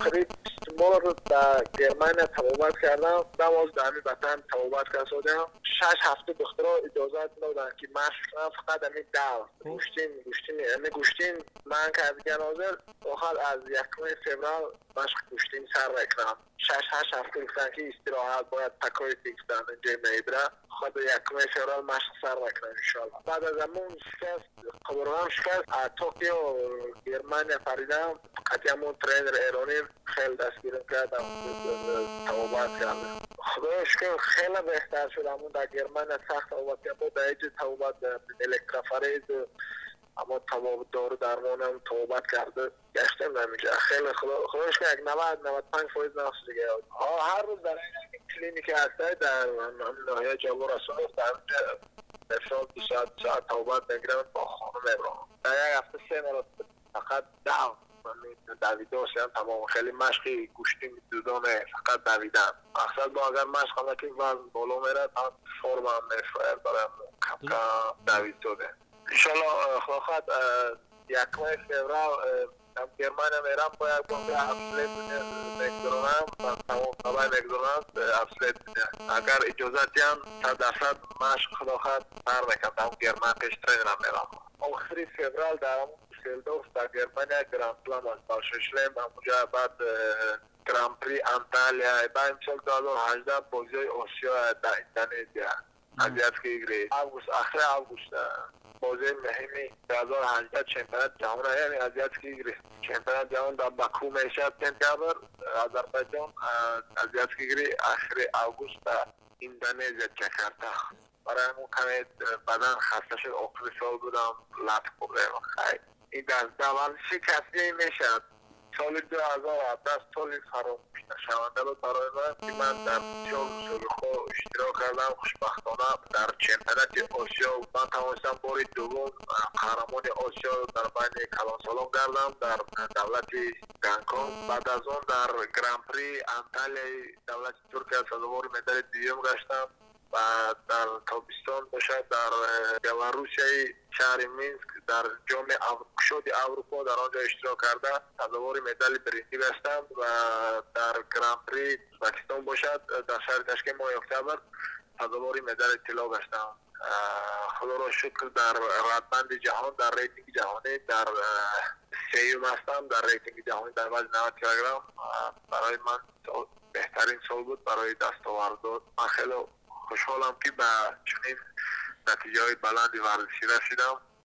قریب بار در گرمانیا تبابت کردم. دواز دمی بطن تبابت کردم. شش هفته دخترها اجازت دادن که کنم فقط همین دو گوشتین گوشتین یعنی گوشتین من که از گنازر آخر از یکم فبرال مشق گوشتین سر بکنم شش هشت هفته گفتن که استراحت باید تکای دیگستان اینجا می‌بره. خود یکم فبرال مشق سر بکنم انشالله بعد از همون شکست خبرم شکست. توکیو گرمانیا پریدم قطعی همون ترینر ایرانی خیلی دستگیرم کردم. توبت کردم. خدا شکر خیلی بهتر شد. همون در گرمن سخت توبت بود در ایج توبت الکترافریز اما تمام دارو درمان هم توبت کرده. گشتم نمیشه خیلی خدا شکر یک 90 95 فایز نقص دیگه. هر روز در این کلینیک هسته در ناحیه جوار رسول در مثال دو ساعت ساعت توبت نگیرم با خانم ابراهیم در یک هفته سه مرتبه فقط ده. دویده هم تمام خیلی مشقی گوشتی میدودانه فقط دویدن مقصد با اگر مشق هم که وزن بالا میره تا فرم هم میفایر دارم کم دوید شده. انشالله خواهد یکمه فبرال هم گرمانیا میرم باید با افسلیت نگذارم و تمام خبر نگذارم افسلیت اگر اجازتی هم تا درصد مشق خدا خواهد بر نکم هم گرمان پیش ترینرم میرم آخری فبرال در همون سلدورف در گرمانیا گرام پلان از باششلم همونجا بعد گرام پری انتالیا با امسال 2018 بازی آسیا در اندونزیا aziyat giri avgust آخر avgust بازی مهمی 2018 چمپیونات جهان یعنی aziyat giri چمپیونات جهان در باکو میشه سپتامبر آذربایجان aziyat giri آخر avgust در اندونزیا جاکارتا برای همون کمی بدن خسته شد آخر سال بودم لط خوردم خیلی این در ورزشی کسی میشد ცოლიდა აზა დასთოლი ხარომინა შავანდალო წარება იმან დარჩო სულხო შტროხალა ხშბახტონა დარჩენდა და ოსიო ბათაოსან ბორი დულო ხარამონი ოსიო დარბანი ქალონსოლონ გარდამ დარ დავლათი განკო ბადაზონ დარ გრან პრი ანტალე დავლათი თურქია სოლოვორი მედალი დიომ გაშტა و در تابستان باشد در بلاروسیای شهر مینسک در جام کشود اروپا در آنجا اشتراک کرده. سزاوار مدال برنزی بستم و در گران پری پاکستان باشد. در شهر تشکیل ماه اکتبر سزاوار مدال طلا بستم خدا را شکر در رده‌بند جهان در ریتینگ جهانی در سیوم هستم. در ریتینگ جهانی در وزن 90 کیلوگرم. برای من بهترین سال بود. برای دستاوردات من خیلی خوشحالم که به چنین نتیجه های بلندی ورزشی رسیدم.